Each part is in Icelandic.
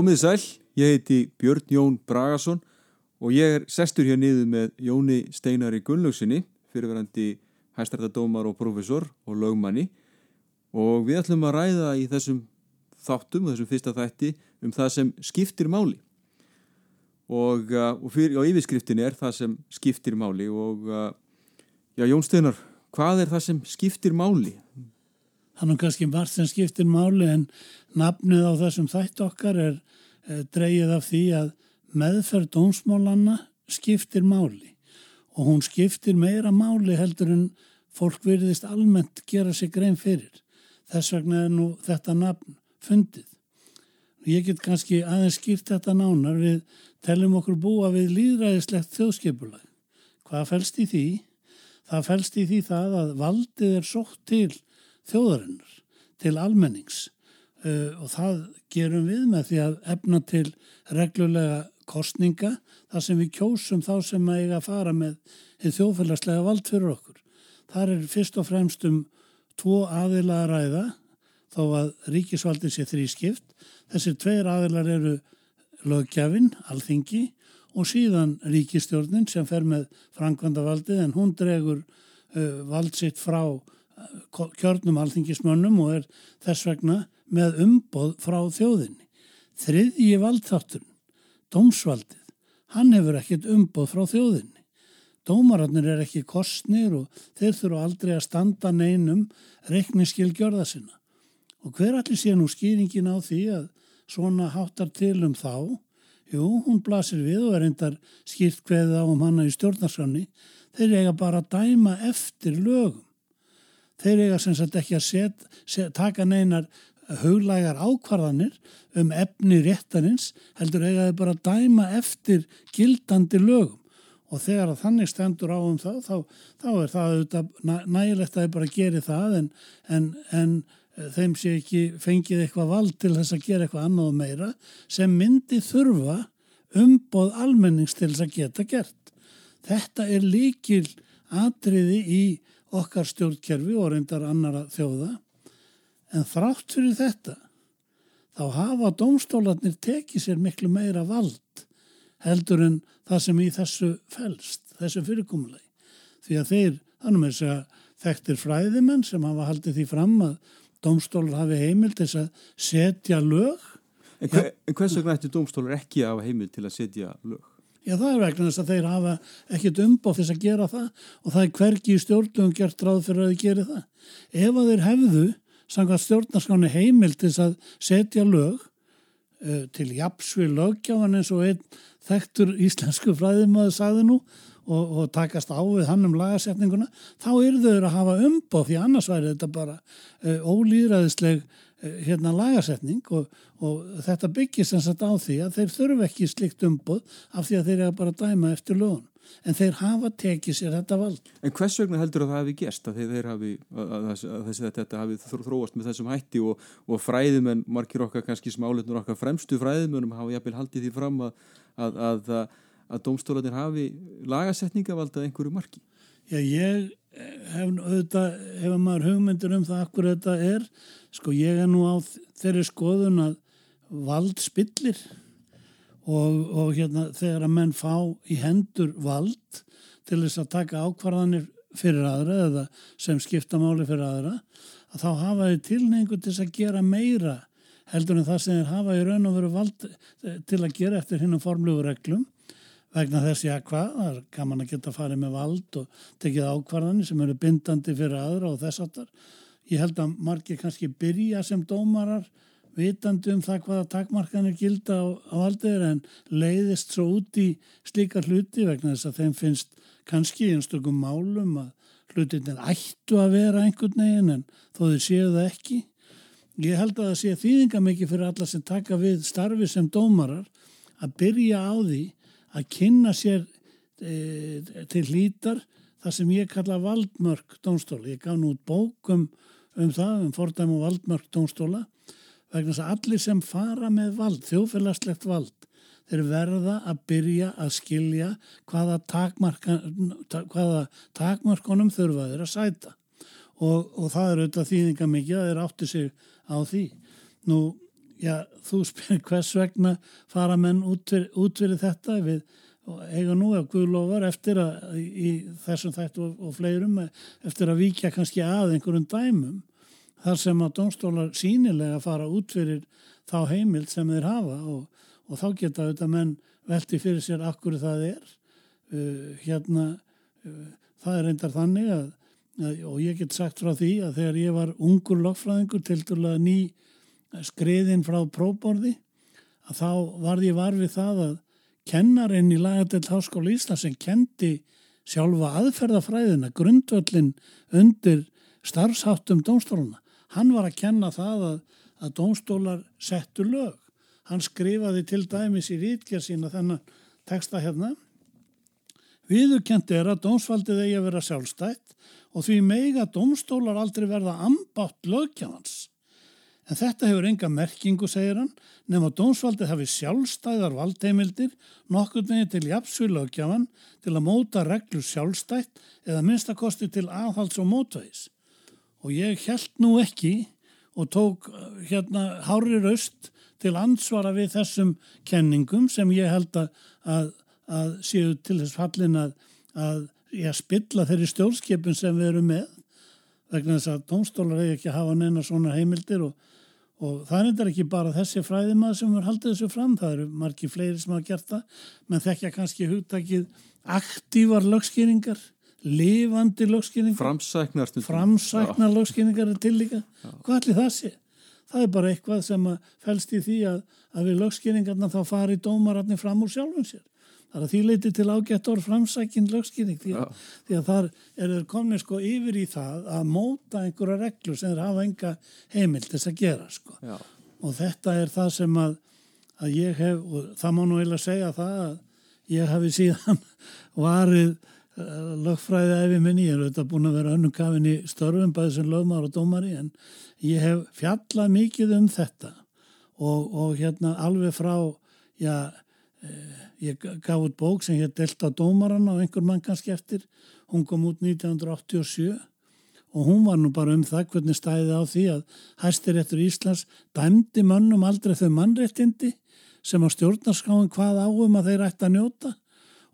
Komið sæl, ég heiti Björn Jón Bragason og ég er sestur hér niður með Jóni Steinari Gunnlaugsinni, fyrirverandi hæstrættadómar og profesor og lögmanni og við ætlum að ræða í þessum þáttum, þessum fyrsta þætti, um það sem skiptir máli og, uh, og, fyrir, og yfirskriftin er það sem skiptir máli og uh, já, Jón Steinar, hvað er það sem skiptir máli? Það er kannski margt sem skiptir máli en nafnið á þessum þætt okkar er e, dreyið af því að meðferð dómsmálanna skiptir máli og hún skiptir meira máli heldur en fólk virðist almennt gera sig grein fyrir. Þess vegna er nú þetta nafn fundið. Ég get kannski aðeins skýrt þetta nánar við tellum okkur búa við líðræðislegt þjóðskipulag. Hvað fælst í því? Það fælst í því það að valdið er sótt til þjóðarinnar, til almennings uh, og það gerum við með því að efna til reglulega kostninga þar sem við kjósum þá sem að eiga að fara með þjóðfélagslega vald fyrir okkur. Það er fyrst og fremst um tvo aðila að ræða þó að ríkisvaldið sé þrískipt. Þessir tveir aðilar eru lögjafinn, alþingi og síðan ríkistjórnin sem fer með framkvæmda valdið en hún dregur uh, vald sitt frá kjörnum alþingismönnum og er þess vegna með umboð frá þjóðinni. Þriðji valdþátturinn, dómsvaldið, hann hefur ekkit umboð frá þjóðinni. Dómararnir er ekki kostnir og þeir þurfu aldrei að standa neinum reikningskil gjörða sinna. Og hver allir sé nú skýringin á því að svona háttar til um þá? Jú, hún blasir við og er endar skýrt hverðið á um hana í stjórnarskanni. Þeir eiga bara að dæma eftir lögum. Þeir eiga sem sagt ekki að set, set, taka neinar huglægar ákvarðanir um efni réttanins heldur eiga þeir bara að dæma eftir gildandi lögum og þegar að þannig stendur á um það þá, þá er það auðvitað nægilegt að þeir bara geri það en, en, en þeim sé ekki fengið eitthvað vald til þess að gera eitthvað annað og meira sem myndi þurfa umboð almennings til þess að geta gert. Þetta er líkil atriði í okkar stjórnkerfi og reyndar annara þjóða en þrátt fyrir þetta þá hafa domstólarnir tekið sér miklu meira vald heldur en það sem í þessu fælst, þessu fyrirkomulegi. Því að þeir, þannig með þess að þekktir fræðimenn sem hafa haldið því fram að domstólar hafi heimil til að setja lög. En, hver, en hvers vegna ættu domstólar ekki að hafa heimil til að setja lög? Já, það er vegna þess að þeir hafa ekkit umbóð þess að gera það og það er hverki í stjórnum gert ráð fyrir að þeir gera það. Ef að þeir hefðu, samkvæmt stjórnarskáni heimil til þess að setja lög uh, til japsvið lögjáðan eins og einn þekktur íslensku fræðimöðu sagði nú og, og takast á við hann um lagasetninguna, þá eru þau að hafa umbóð því annars væri þetta bara uh, ólýðræðisleg hérna lagasetning og, og þetta byggir sem sagt á því að þeir þurfu ekki slikt umboð af því að þeir eru bara að dæma eftir lögun en þeir hafa tekið sér þetta vald. En hvers vegna heldur að það hefði gerst að hafi, að, að, þetta hafi þróast með þessum hætti og, og fræðimenn, margir okkar kannski smálitnur okkar fremstu fræðimennum hafa jafnvel haldið því fram að að domstólanir hafi lagasetningavaldað einhverju marki? Já, ég hef auðvitað, hefur maður hugmyndir um það akkur þetta er, sko ég er nú á þeirri skoðun að vald spillir og, og hérna þegar að menn fá í hendur vald til þess að taka ákvarðanir fyrir aðra eða sem skipta máli fyrir aðra, að þá hafa þið tilneingu til þess að gera meira heldur en það sem þeir hafa í raun og veru vald til að gera eftir hinn um formlugu reglum vegna þess að hvað, það er gaman að geta farið með vald og tekið ákvarðanir sem eru bindandi fyrir aðra og þess aftar. Ég held að margir kannski byrja sem dómarar vitandi um það hvaða takmarkanir gilda á, á aldur en leiðist svo út í slíkar hluti vegna þess að þeim finnst kannski einstökum málum að hlutin ættu að vera einhvern veginn en þó þau séu það ekki. Ég held að það sé þýðinga mikið fyrir alla sem taka við starfi sem dómarar að byrja á því að kynna sér e, til hlítar það sem ég kalla valdmörk dónstóla. Ég gaf nú bókum um það, um fordæm og valdmörk dónstóla vegna þess að allir sem fara með vald, þjóðfélagslegt vald, þeir verða að byrja að skilja hvaða, hvaða takmörkonum þurfa þeir að sæta. Og, og það er auðvitað þýðinga mikið að þeir átti sig á því. Nú, já, þú spyrir hvers vegna fara menn út fyrir, þetta? Við eiga nú að Guðlofar eftir að í þessum þættu og, og fleirum eftir að víkja kannski að einhverjum dæmum þar sem að domstólar sínilega fara út fyrir þá heimild sem þeir hafa og, og þá geta auðvitað menn velti fyrir sér akkur það er. Uh, hérna uh, það er reyndar þannig að, að og ég get sagt frá því að þegar ég var ungur lokfræðingur til dæla ný skriðin frá próborði að þá varði ég varfið það að kennarinn í lagadelt Háskóla Íslands sem kendi sjálfa aðferðafræðina, grundvöllin undir starfsháttum dómstóluna. Hann var að kenna það að, að dómstólar settu lög. Hann skrifaði til dæmis í rítgerð sína þennan texta hérna. Viðurkendi er að dómsvaldið eigi að vera sjálfstætt og því meiga dómstólar aldrei verða ambátt lögkjafans. En þetta hefur enga merkingu, segir hann, nema dómsvaldið hafi sjálfstæðar valdheimildir nokkur meginn til jafnsvílaugjaman til að móta reglur sjálfstætt eða minnstakosti til aðhalds og mótvægis. Og ég held nú ekki og tók hérna hári raust til ansvara við þessum kenningum sem ég held að, að, að séu til þess fallin að, að ég spilla þeirri stjórnskipun sem við erum með vegna þess að dómstólar hefur ekki hafa neina svona heimildir og Og það er þetta ekki bara þessi fræðimað sem er haldið þessu fram, það eru margi fleiri sem hafa gert það, menn þekkja kannski hugtakið aktívar lögskýringar, lifandi lögskýringar. Framsæknar. Framsæknar lögskýringar er til líka. Já. Hvað ætli það sé? Það er bara eitthvað sem fælst í því að, að við lögskýringarna þá fari dómararnir fram úr sjálfum sér. Það er að því leiti til ágætt orð framsækinn lögskýring því, því að þar er þeir komið sko yfir í það að móta einhverja reglur sem þeir hafa enga heimild þess að gera sko. Já. Og þetta er það sem að, að ég hef, og það má nú eiginlega segja það að ég hafi síðan varið uh, lögfræðið ég minni, ég er auðvitað búin að vera önnum kafin í störfum bæði sem lögmar og dómari en ég hef fjallað mikið um þetta og, og hérna alveg frá, já, eh, ég gaf út bók sem hér Delta Dómaran á einhver mann kannski eftir. Hún kom út 1987 og hún var nú bara um það hvernig stæði á því að hæstiréttur Íslands dæmdi mannum aldrei þau mannréttindi sem á stjórnarskáin hvað áum að þeir ætti að njóta.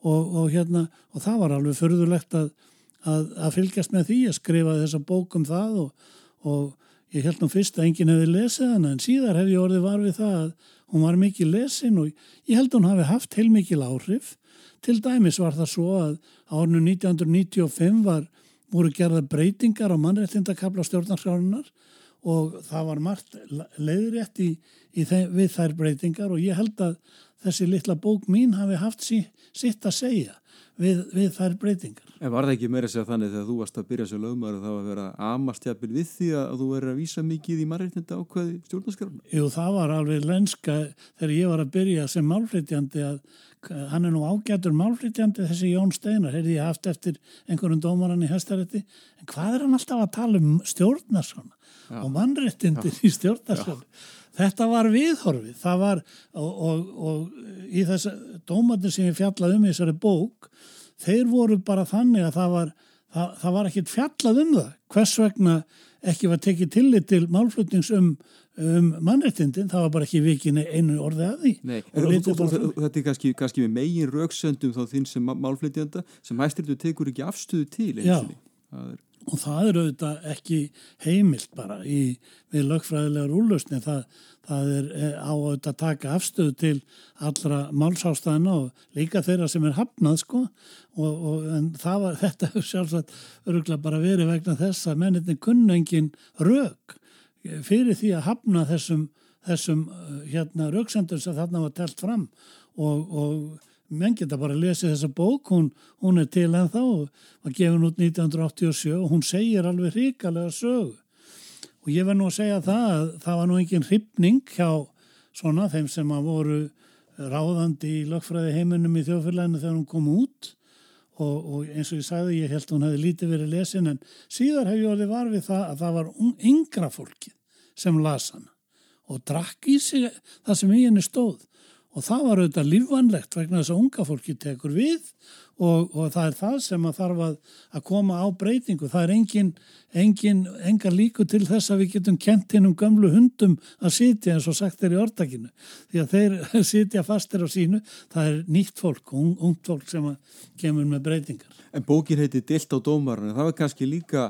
Og, og, hérna, og það var alveg förðulegt að, að, að fylgjast með því. Að skrifa þessa bók um það og, og ég held nú fyrst að enginn hefði lesið hana en síðar hef ég orðið var við það að hún var mikið lesin og ég held hún hafi haft heilmikil áhrif. Til dæmis var það svo að árinu 1995 var, voru gerða breytingar á mannrættindakabla stjórnarskrárunar og það var margt leiðrétt í, í þeim, við þær breytingar og ég held að þessi litla bók mín hafi haft sí, sitt að segja við, við þær breytingar. En var það ekki meira að segja þannig þegar þú varst að byrja sem lögmaður þá að vera amastjapil við því að þú verður að vísa mikið í margirtinda ákveði stjórnarskrafna? Jú, það var alveg lenska þegar ég var að byrja sem málflýtjandi að hann er nú ágætur málflýtjandi þessi Jón Steinar, heyrði ég haft eftir einhverjum dómaran í hestarétti en hvað er hann alltaf að tala um stjórnarskrafna og mannréttindir í stjórnarskrafna? Þetta var viðhorfið, það var og, og, og í þess dómatin sem ég fjallaði um í þessari bók þeir voru bara þannig að það var, það, það var ekkit fjallað um það. Hvers vegna ekki var tekið tillit til málflutnings um, um mannrettindin, það var bara ekki vikin einu orði að því. Nei, og, og, og þetta er kannski, kannski með megin rauksöndum þá þinn sem málflutjanda sem hæstirðu tekur ekki afstöðu til einsinni. Það er og það er auðvitað ekki heimilt bara í, við lögfræðilegar úrlausni það, það er eh, á auðvitað að taka afstöðu til allra málsástæðina og líka þeirra sem er hafnað sko. Og, og var, þetta hefur sjálfsagt öruglega bara verið vegna þess að menninni kunnengin rauk fyrir því að hafna þessum, þessum eh, hérna rauksendur sem þarna var telt fram. Og, og menn geta bara að lesa þessa bók hún, hún er til en þá var gefin út 1987 og hún segir alveg hrikalega sög og ég verð nú að segja það að það var nú engin hrypning hjá svona þeim sem að voru ráðandi í lögfræði heiminum í þjóðfélaginu þegar hún kom út. Og, og eins og ég sagði ég held að hún hefði lítið verið lesin en síðar hef ég orðið var við það að það var yngra fólki sem las hana og drakk í sig það sem í henni stóð og það var auðvitað lífvanlegt vegna þess að unga fólki tekur við og, og það er það sem að þarf að, að koma á breytingu. Það er engin, engin, enga líku til þess að við getum kent hinn um gamlu hundum að sitja eins og sagt er í orðtakinu. Því að þeir sitja fastir á sínu, það er nýtt fólk, un, ungt fólk sem kemur með breytingar. En bókin heiti Dilt á dómarinn, það var kannski líka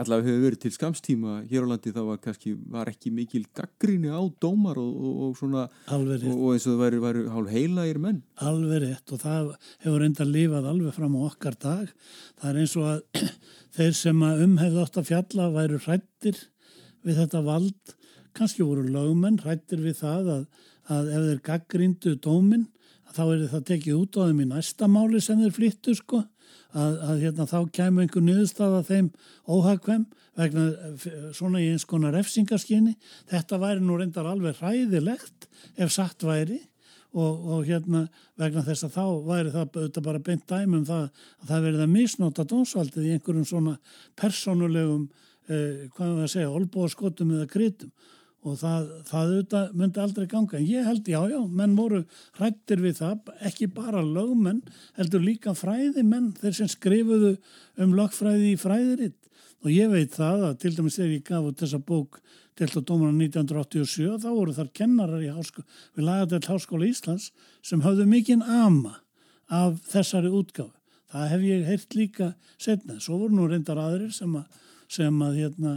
allavega hefur verið til skamstíma hér á landi þá var kannski var ekki mikil gaggríni á dómar og, og, og svona og, og eins og það væri, hálf heilaðir menn. Alveg rétt og það hefur enda lífað alveg fram á okkar dag. Það er eins og að þeir sem að umhefðu átt að fjalla væru hrættir við þetta vald. Kannski voru lögumenn hrættir við það að, að ef þeir gaggríndu dómin þá er það tekið út á þeim í næsta máli sem þeir flyttu sko að, að hérna, þá kemur einhver niðurstaða þeim óhagkvæm vegna svona í eins konar refsingarskinni. Þetta væri nú reyndar alveg hræðilegt ef satt væri og, og hérna vegna þess að þá væri það bara beint dæmum það að það verið að misnóta dónsvaldið í einhverjum svona persónulegum, eh, hvað er það að segja, olbóðskotum eða krytum og það, það myndi aldrei ganga. En ég held, já, já, menn voru hrættir við það, ekki bara lögmenn, heldur líka fræðimenn, þeir sem skrifuðu um lögfræði í fræðiritt. Og ég veit það að til dæmis þegar ég gaf út þessa bók til þá dómarna 1987, þá voru þar kennarar við lagadelt Háskóla Íslands sem hafðu mikinn ama af þessari útgáfu. Það hef ég heilt líka setnað. Svo voru nú reyndar aðrir sem að, sem að hérna,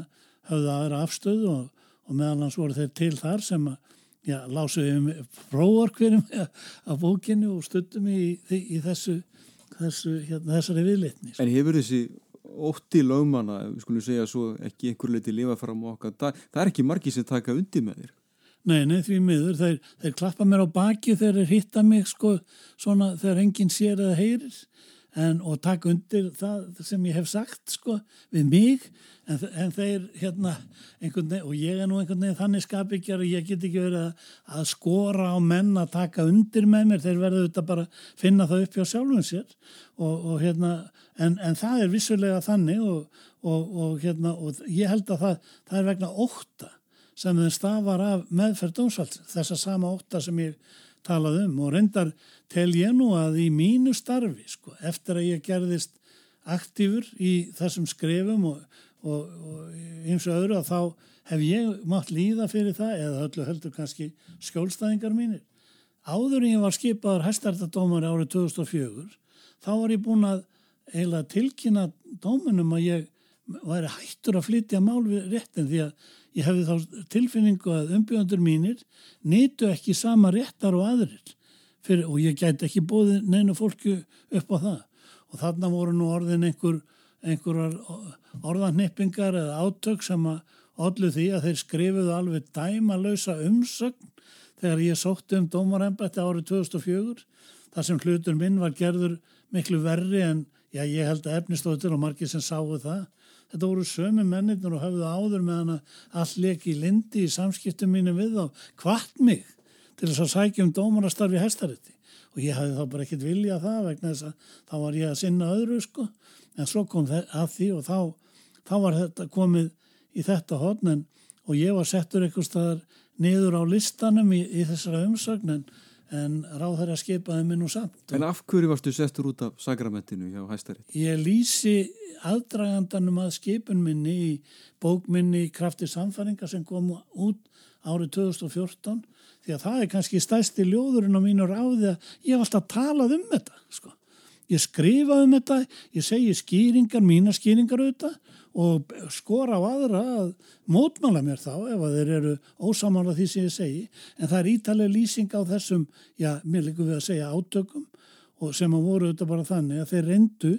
hafðu aðra afstöðu og og meðal hans voru þeir til þar sem að já, lásuði um próvorkverjum á bókinu og stuttum í, í, í þessu, þessu hérna, þessari viðlitni. En hefur þessi ótti lögmanna, við skulum segja svo ekki einhver leiti lifa fram á okkar það, það er ekki margi sem taka undir með þér. Nei, nei, því miður, þeir, þeir klappa mér á baki þeir hitta mig sko, svona þegar enginn sér eða heyrir en, og taka undir það sem ég hef sagt sko, við mig. En, en þeir hérna veginn, og ég er nú einhvern veginn þannig skapikjar og ég get ekki verið að, að skora á menn að taka undir með mér. Þeir verður þetta bara að finna það upp hjá sjálfum sér. Og, og hérna en, en það er vissulega þannig og, og hérna og ég held að það, það er vegna óta sem þeim stafar af meðferð dómsvald þessa sama óta sem ég talað um og reyndar tel ég nú að í mínu starfi sko, eftir að ég gerðist aktífur í þessum skrefum og, og, og eins og öðru að þá hef ég mátt líða fyrir það eða öllu heldur kannski skjólstæðingar mínir. Áður en ég var skipaður hæstartadómari árið 2004 þá var ég búin að eiginlega tilkynna dómunum að ég væri hættur að flytja mál við réttin því að ég hefði þá tilfinningu að umbjöndur mínir nýtu ekki sama réttar og aðrir fyrir, og ég gæti ekki bóði neina fólki upp á það. Og þarna voru nú orðin einhver, einhverjar orðannippingar eða átök sem að allu því að þeir skrifuðu alveg dæmalausa umsögn þegar ég sótti um dómarembætti árið 2004 þar sem hlutur minn var gerður miklu verri en já, ég held að efnistóttir og margir sem sáu það þetta voru sömu mennir og hafðu áður með hana all leki lindi í samskiptum mínu við þá. Hvart mig til þess að sækja um dómarastarfi hestarétti og ég hafði þá bara ekkert viljað það vegna þess að þá var ég að sinna öðru sko. En svo kom það að því og þá, þá var þetta komið í þetta hodn og ég var settur eitthvað staðar niður á listanum í, í þessara umsögn en ráð þær að skipaði minn og samt. En af hverju varstu settur út af sagramentinu hjá hæstari? Ég lýsi aðdragandanum að skipun minni í bókminni krafti samfæringa sem kom út árið 2014 því að það er kannski stæsti ljóðurinn á mínu ráði að ég hef alltaf talað um þetta sko. Ég skrifa um þetta, ég segi skýringar, mína skýringar auðvitað og skora á aðra að mótmála mér þá ef að þeir eru ósamála því sem ég segi. En það er ítalega lýsing á þessum, já, mér líkum við að segja átökum og sem að voru auðvitað bara þannig að þeir reyndu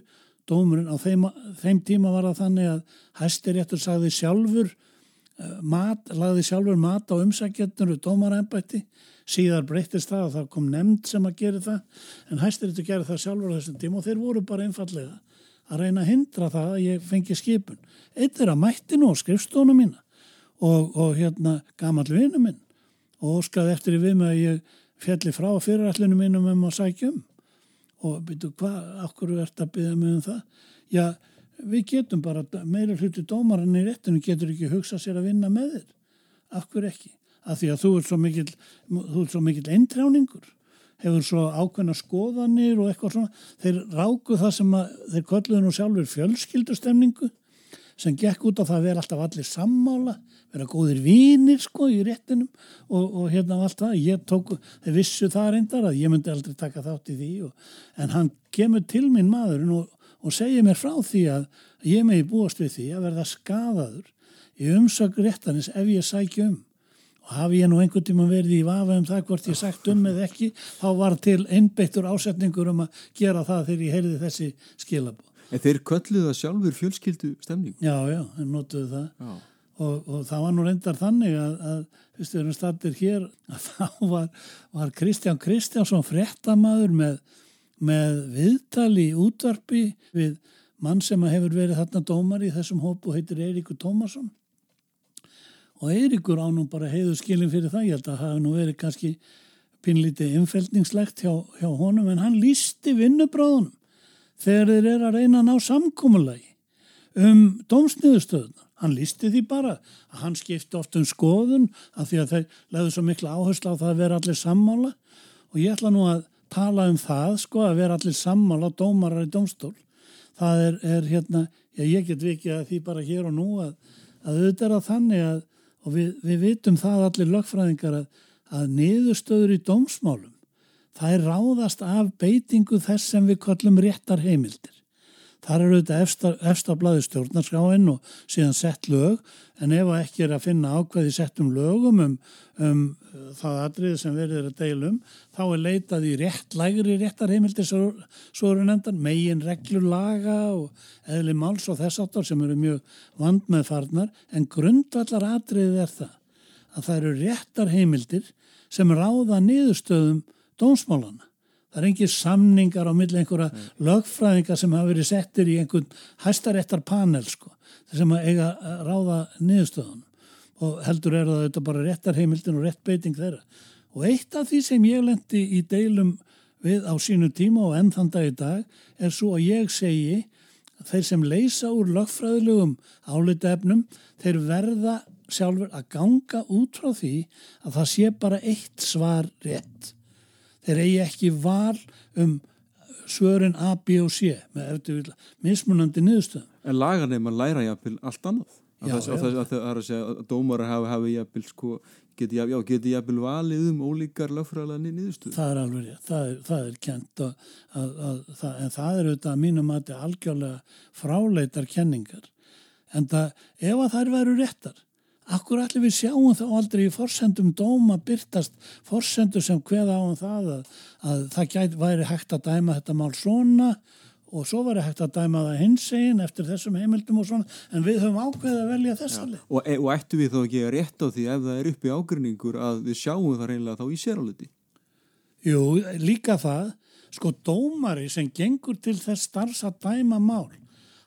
dómurinn á þeim, þeim tíma var það þannig að hæstiréttur sagði sjálfur uh, mat, lagði sjálfur mat á umsækjarnir og dómarænbætti síðar breytist það og það kom nefnd sem að gera það en hæstiréttur gera það sjálfur á þessum tíma og þeir voru bara einfallega að reyna að hindra það að ég fengi skipun. Eitt er að mættinu og skrifstónu mína og, og hérna gammal vinu minn og óskaði eftir í við með að ég fjalli frá fyrirallinu mínum um að sækja um og byrju hvað, okkur er þetta að byggja mig um það? Já, við getum bara, meira hluti dómarann í réttinu getur ekki hugsað sér að vinna með þér. Okkur ekki. Af því að þú ert svo mikil, þú ert svo mikil eintráningur hefur svo ákveðna skoðanir og eitthvað svona. Þeir ráku það sem að, þeir kölluðu nú sjálfur fjölskyldustemningu sem gekk út á það að vera alltaf allir sammála, vera góðir vínir sko í réttinum og, og hérna á allt það. Ég tók, þeir vissu það reyndar að ég myndi aldrei taka þátt í því og, en hann kemur til minn maðurinn og, og segir mér frá því að ég megi búast við því að verða skadaður í umsökk réttanis ef ég sækja um og hafi ég nú einhvern tíma verið í vafa um það hvort ég sagt um eða ekki þá var til einbeittur ásetningur um að gera það þegar ég heyrði þessi skilabó. En þeir kölluðu það sjálfur fjölskyldu stemning? Já, já, þeir notuðu það og, og það var nú reyndar þannig að, að fyrstu við erum startir hér að þá var, var Kristján Kristjánsson frettamæður með, með viðtali útvarpi við mann sem hefur verið þarna dómar í þessum hópu heitir Eiríkur Tómasson og Eiríkur ánum bara heiðu skilin fyrir það, ég held að það hafi nú verið kannski pinlítið innfældningslegt hjá, hjá honum en hann lísti vinnubráðunum þegar þeir eru að reyna að ná samkómulagi um dómsniðustöðuna. Hann lísti því bara að hann skipti oft um skoðun af því að þeir leiðu svo miklu áherslu á það að vera allir sammála og ég ætla nú að tala um það sko að vera allir sammála dómarar í dómstól. Það er, er hérna, já ég get vikið að því bara hér og nú að, að auðvitað er að þannig að og við, við vitum það allir lögfræðingar að, að niðurstöður í dómsmálum það er ráðast af beitingu þess sem við kallum réttar heimildir. Þar eru þetta efsta, efsta blaði stjórnarskráin og síðan sett lög en ef ekki er að finna ákveði settum lögum um, um það atriði sem verður að deilum þá er leitað í rétt lægri réttar heimildir svo eru nefndan megin reglur laga og eðli máls og þess áttar sem eru mjög vand með farnar en grundvallar atriðið er það að það eru réttar heimildir sem ráða niðurstöðum dómsmálana. Það er engin samningar á milli einhverja mm. lögfræðingar sem hafa verið settir í einhvern hæstaréttar panel sko, sem að eiga að ráða niðurstöðunum og heldur er það þetta bara réttarheimildin og réttbeiting þeirra. Og eitt af því sem ég lendi í deilum við á sínu tíma og enn þann dag í dag er svo að ég segi að þeir sem leysa úr lögfræðilegum álitaefnum, þeir verða sjálfur að ganga út frá því að það sé bara eitt svar rétt þeir eigi ekki val um svörin A, B og C með eftir mismunandi niðurstöðum. En lagan er maður læra jafnvel allt annað. Já, já. Það er að segja að dómar hafi, hafi jafnvel sko, geti, já, geti jafnvel valið um ólíkar lögfræðlega niðurstöðum. Það er alveg það er, það er kent að, að, að, en það er auðvitað að mínum að þetta er algjörlega fráleitar kenningar. En það, ef að þær veru réttar Akkur allir við sjáum þá aldrei í forsendum dóma byrtast forsendur sem hveða á um það að, að það gæti, væri hægt að dæma þetta mál svona og svo væri hægt að dæma það hins einn eftir þessum heimildum og svona en við höfum ákveðið að velja þessalið. Og, e, og ættu við þá ekki að rétta á því ef það er uppi ágrinningur að við sjáum það reynilega þá í séráluti? Jú, líka það, sko dómari sem gengur til þess starfs að dæma mál,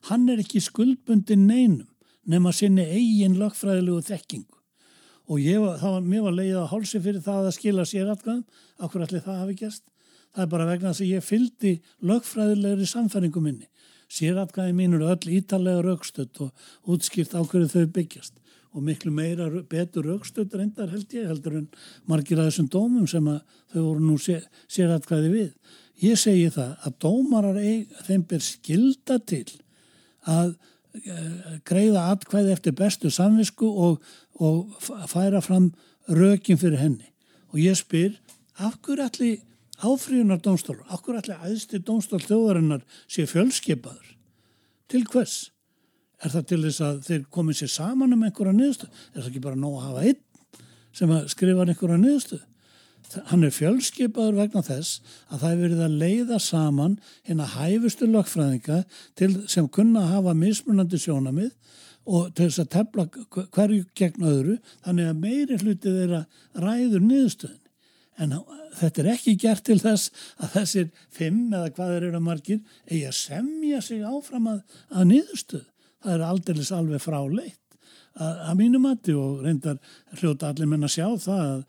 hann er ekki skuldbundin neinum nema sinni eigin lögfræðilegu þekkingu. Og var, var, mér var leiðið að hálsi fyrir það að skila sér aðgæðum, okkur allir það hafi gæst það er bara vegna þess að ég fyldi lögfræðilegri samfæringu minni. Sératkvæði mín eru öll ítalega raukstöld og útskýrt á hverju þau byggjast. Og miklu meira betur raukstöld reyndar held ég heldur en margir að þessum dómum sem þau voru nú sératkvæði við. Ég segi það að dómarar eig, þeim ber skilda til að greiða atkvæði eftir bestu samvisku og, og færa fram rökin fyrir henni og ég spyr af hverju allir áfríunar dómstól af hverju allir æðstir dómstól þjóðarinnar sé fjölskeipaður til hvers? Er það til þess að þeir komið sér saman um einhverja niðurstu? Er það ekki bara nóg að hafa einn sem að skrifa einhverja niðurstu? Hann er fjölskeipaður vegna þess að það er verið að leiða saman hérna hæfustu lögfræðinga sem kunna hafa mismunandi sjónamið og til þess að tefla hverju gegn öðru þannig að meiri hluti þeirra ræður niðurstöðin. En þetta er ekki gert til þess að þessir fimm eða hvað þeir eru margir eigi að semja sig áfram að, að niðurstöð. Það er aldrei alveg fráleitt að, að mínum mati og reyndar hljóta allir menn að sjá það að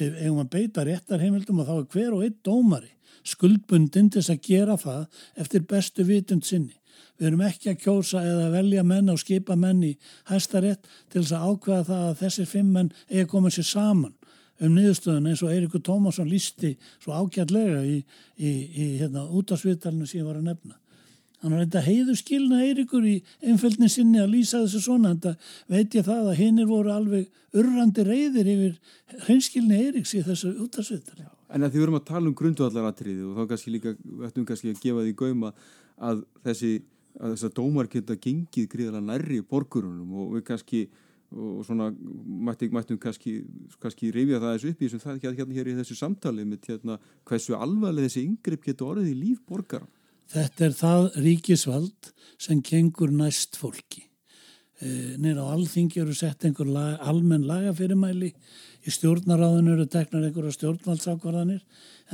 við eigum að beita réttarheimildum og þá er hver og einn dómari skuldbundin til að gera það eftir bestu vitund sinni. Við erum ekki að kjósa eða velja menn og skipa menn í hæstarétt til þess að ákveða það að þessir fimm menn eigi að koma sér saman um niðurstöðun eins og Eirikur Tómasson lísti svo ágætlega í, í, í hérna, útásvitalinu sem ég var að nefna. Hann var eitthvað heiðu skilna Eirikur í einföldni sinni að lýsa þessu svona en það veit ég það að hinnir voru alveg urrandi reyðir yfir hreinskilni Eiriks í þessu útásvitalinu. En að því við erum að tala um grundvallaratriði og þá kannski líka, ættum kannski að gefa því gauma að þessi, að þessar dómar geta gengið gríðalega nærri borgurunum og við kannski og svona mættum, mættum kannski, kannski rifja það þessu upp í þessum það ekki að hérna hér í þessu samtali með hérna hversu alvarlega þessi yngripp getur orðið í líf borgar. Þetta er það ríkisvald sem kengur næst fólki. E, Nýra á alþingi eru sett einhver lag, almenn lagafyrirmæli, í stjórnaráðinu eru teknar einhverja stjórnvaldsákvarðanir.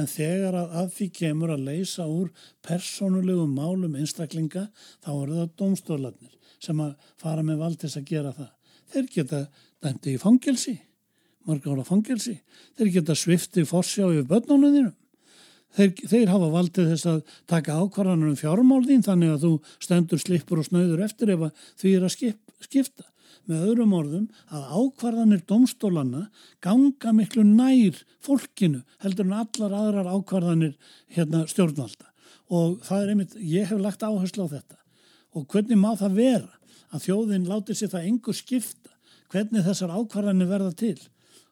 En þegar að, að því kemur að leysa úr persónulegum málum einstaklinga þá eru það domstólarnir sem að fara með valdis að gera það. Þeir geta dæmti í fangelsi, marga ára fangelsi, þeir geta svifti fórsjá yfir börnunum þeir, þeir hafa valdið þess að taka ákvarðanur um fjármál þín þannig að þú stendur slipur og snöður eftir ef því er að skip, skipta. Með öðrum orðum að ákvarðanir domstólanna ganga miklu nær fólkinu heldur en allar aðrar ákvarðanir hérna, stjórnvalda. Og það er einmitt, ég hef lagt áherslu á þetta. Og hvernig má það vera að þjóðin láti sér það engur skipta? Hvernig þessar ákvarðanir verða til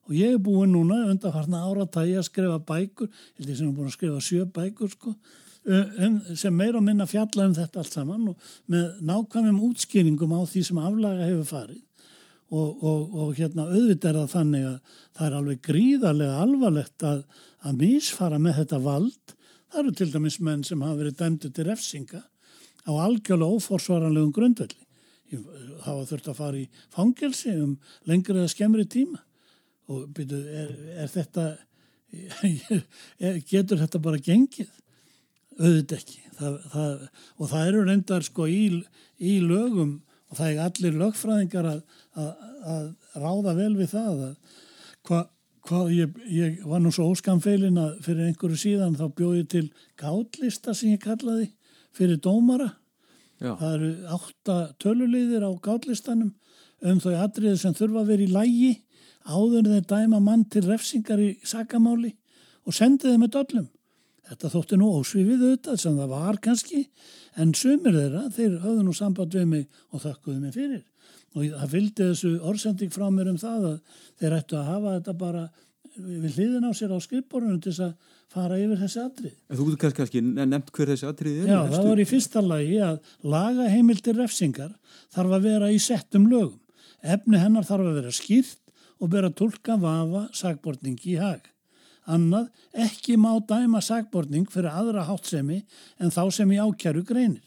og ég er búin núna undanfarna áratægi að skrifa bækur held ég sem er búin að skrifa sjö bækur sko, um, sem meira og minna fjalla um þetta allt saman og með nákvæmum útskýringum á því sem aflaga hefur farið. Og, og, og hérna auðvitað er það þannig að það er alveg gríðarlega alvarlegt að, að mísfara með þetta vald. Það eru til dæmis menn sem hafa verið dæmdu til refsinga á algjörlega óforsvaranlegum grundvelli. Hafa þurft að fara í fangelsi um lengri eða skemmri tíma og byrju, er, er þetta er, getur þetta bara gengið? Auðvitað ekki. Það, það, og það eru reyndar sko í, í lögum og það er allir lögfræðingar að, að, að ráða vel við það hvað hva, ég, ég var nú svo óskamfeilin að fyrir einhverju síðan þá bjóði til gátlista sem ég kallaði fyrir dómara. Já. Það eru átta töluleiðir á gáttlistanum um þau atriði sem þurfa að vera í lægi áður þeir dæma mann til refsingar í sakamáli og sendiði með dollum. Þetta þótti nú ósvifið auðvitað sem það var kannski en sumir þeirra, þeir höfðu nú samband við mig og þakkuðu mig fyrir. Og það fylgdi þessu orðsending frá mér um það að þeir ættu að hafa þetta bara við hliðin á sér á skrifborunum til þess að fara yfir þessi atrið. En þú getur kannski nefnt hver þessi atrið er? Já, það var í fyrsta lagi að laga heimildir refsingar þarf að vera í settum lögum. Efni hennar þarf að vera skýrt og bera tólka vafa sagbortningi í hag. Annað, ekki má dæma sagbortning fyrir aðra hátsemi en þá sem í ákjæru greinir.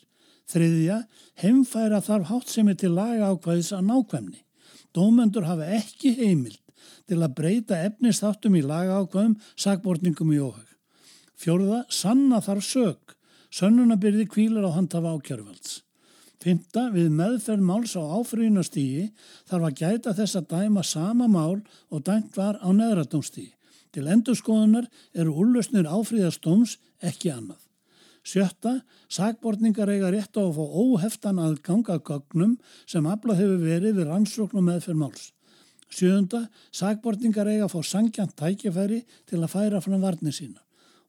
Þriðja, heimfæra þarf hátsemi til laga ákvæðis að nákvæmni. Dómendur hafa ekki heimild til að breyta efnistáttum í laga ákvæðum sagbortningum í óhag. Fjórða, sanna þar sög. Sönnunabyrði kvílar á handhafa ákjörvalds. Fymta, við meðferð máls á áfrýjunastígi þarf að gæta þess að dæma sama mál og dæmt var á neðratómstígi. Til endurskoðunar eru úrlausnir áfrýðastóms ekki annað. Sjötta, sagbortningar eiga rétt á að fá óheftan að gögnum sem aflað hefur verið við rannsóknum meðferð máls. Sjöunda, sagbortningar eiga að fá sangjant tækifæri til að færa fram varnir sína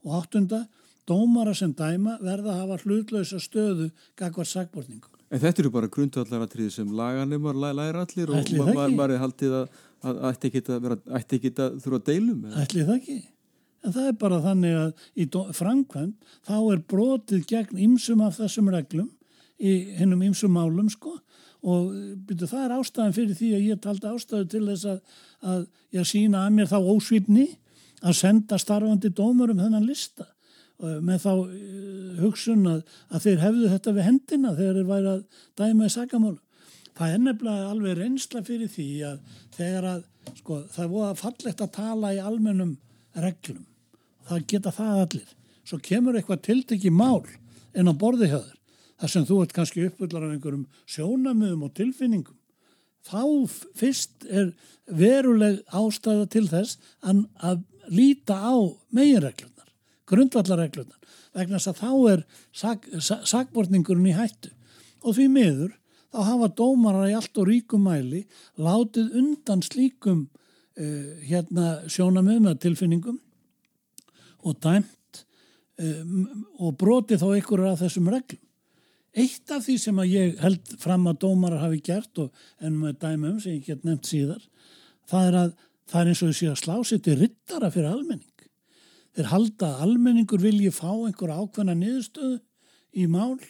og áttunda dómara sem dæma verða að hafa hlutlausa stöðu gagvar sagbortningu. En þetta eru bara grundvallaratriði sem laganumar læra allir og maður ma er haldið að, að ætti ekki að, að þurfa að deilum. Ætli það ekki. En það er bara þannig að í framkvæmt þá er brotið gegn ymsum af þessum reglum í hennum ymsum málum sko og byrju, það er ástæðan fyrir því að ég taldi ástæðu til þess að, að ég sína að mér þá ósvipni að senda starfandi dómur um þennan lista með þá eh, hugsun að, að þeir hefðu þetta við hendina þegar þeir væri að dæma í sagamálu. Það er nefnilega alveg reynsla fyrir því að þegar að, sko, það búið að fallegt að tala í almennum reglum. Það geta það allir. Svo kemur eitthvað tiltekki mál en á borði höður. þar sem þú ert kannski uppvöldar af einhverjum sjónamöðum og tilfinningum. Þá fyrst er veruleg ástæða til þess að, líta á meginreglunar, grundvallarreglunar, vegna þess að þá er sag, sagbortningurinn í hættu og því miður þá hafa dómarar í allt og ríkum mæli látið undan slíkum uh, hérna sjónamið með tilfinningum og dæmt um, og broti þá einhverju af þessum reglum. Eitt af því sem að ég held fram að dómarar hafi gert og ennum með dæmum sem ég get nefnt síðar, það er að það er eins og þessi að slá sér til rittara fyrir almenning. Þeir halda að almenningur vilji fá einhver ákveðna niðurstöðu í mál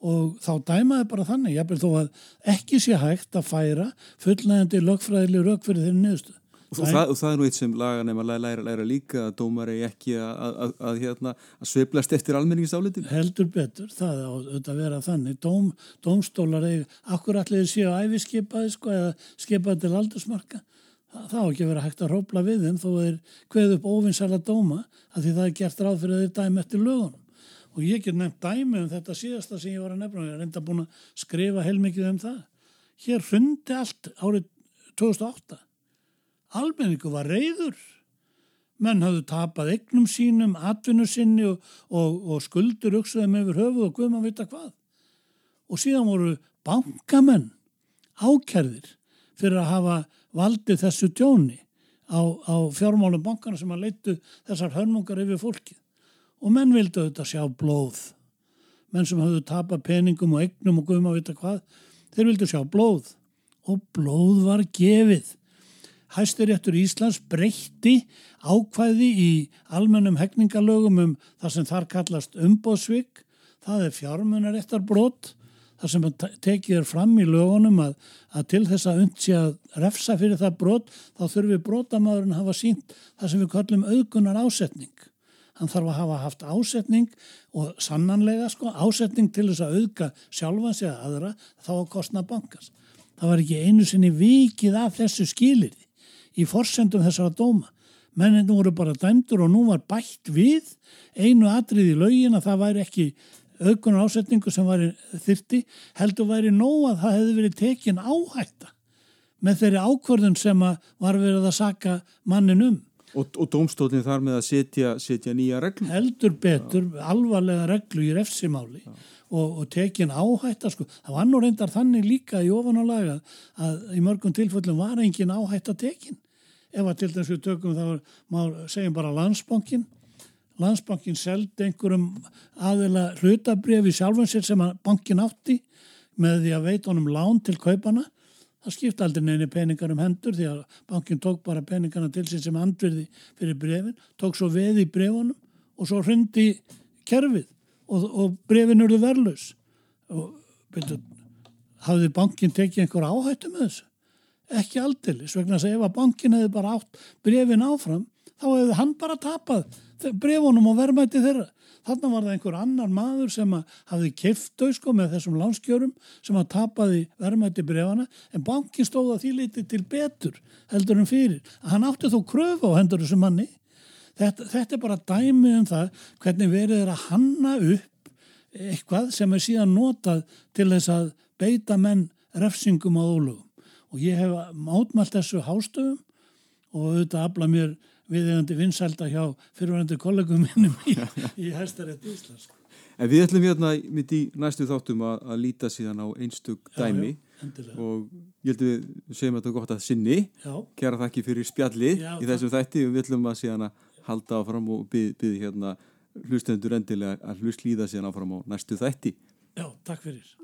og þá dæmaði bara þannig, ég bel þó að ekki sé hægt að færa fullnægandi lögfræðileg rauk fyrir þeirri niðurstöðu. Og það, og það er nú eitt sem laga nefn að læra, læra líka að dómar er ekki að, að, að, hérna, að sveplast eftir almenningsálitin. Heldur betur, það á auðvitað að vera þannig. Dóm, dómstólar er, akkur allir séu æfiskipaði sko eða skipaði til aldursmarka. Það, það á ekki að vera hægt að rópla við þeim þó þeir kveð upp óvinnsæla dóma að því það er gert ráð fyrir þeir dæmi eftir lögunum. Og ég get nefnt dæmi um þetta síðasta sem ég var að nefna og ég er enda búin að skrifa heilmikið um það. Hér hrundi allt árið 2008 almenningu var reyður. Menn hafðu tapað egnum sínum, atvinnu sinni og, og, og skuldur auksuðum yfir höfu og guðum að vita hvað. Og síðan voru bankamenn ákerðir fyrir að hafa valdið þessu tjóni á, á fjármálum bankana sem að leitu þessar hörmungar yfir fólkið. Og menn vildu auðvitað sjá blóð. Menn sem hafðu tapað peningum og egnum og guðum að vita hvað, þeir vildu sjá blóð. Og blóð var gefið Hæstiréttur Íslands breytti ákvæði í almennum hegningalögum um það sem þar kallast umbóðsvík. Það er fjármunaréttar brot. Það sem tekið er fram í lögunum að, að til þess að undsi að refsa fyrir það brot þá þurfi brotamæðurinn að hafa sínt það sem við kallum auðgunar ásetning. Hann þarf að hafa haft ásetning og sannanlega sko, ásetning til þess að auðga sjálfans eða aðra þá að kostna bankast. Það var ekki einu sinni vikið af þessu skilirði í forsendum þessara dóma. Menninu voru bara dæmdur og nú var bætt við einu atrið í laugin að það væri ekki aukunar ásetningu sem væri þyrti, heldur væri nóg að það hefði verið tekin áhætta með þeirri ákvörðun sem var verið að saka mannin um. Og, og dómstóðin þar með að setja, setja nýja reglu? Heldur betur, ja. alvarlega reglu í refsimáli. Ja og, og tekin áhætta sko. Það var nú reyndar þannig líka í ofan á laga að í mörgum tilfellum var engin áhætta tekin. Ef að til þess við tökum þá segjum bara landsbankin. Landsbankin seldi einhverjum aðeila hlutabriði sjálfansér sem bankin átti með því að veita honum lán til kaupana. Það skipti aldrei neini peningar um hendur því að bankin tók bara peningarna til sín sem andverði fyrir brefin, tók svo veð í brefunum og svo hrundi kerfið og, og brefin eru verðlus og betur, hafði bankin tekið einhver áhættu með þessu ekki aldeilis, vegna að ef að bankin hefði bara átt brefin áfram þá hefði hann bara tapað brefunum og verðmætti þeirra. Þannig var það einhver annar maður sem hafði kiftu sko, með þessum lánskjörum sem að tapaði verðmætti brefana en bankin stóða því litið til betur heldur en fyrir. Hann átti þó kröfu á hendur þessu manni. Þetta, þetta er bara dæmi um það hvernig verið er að hanna upp eitthvað sem er síðan notað til þess að beita menn refsingum á ólugum. Og ég hef átmalt þessu hástöfum og auðvitað afla mér viðegandi vinsælda hjá fyrirvændi kollegum minnum í, í Hæstarétt Íslands. En við ætlum hérna mitt í næstu þáttum að, að líta síðan á einstug dæmi já, já, og ég held að við segjum að þetta er gott að sinni. Já. Kæra þakki fyrir spjalli í þessum þætti og við ætlum að síðan að halda áfram og byggði byð, hérna hlustendur endilega að hluslýða síðan áfram á næstu þætti. Já, takk fyrir.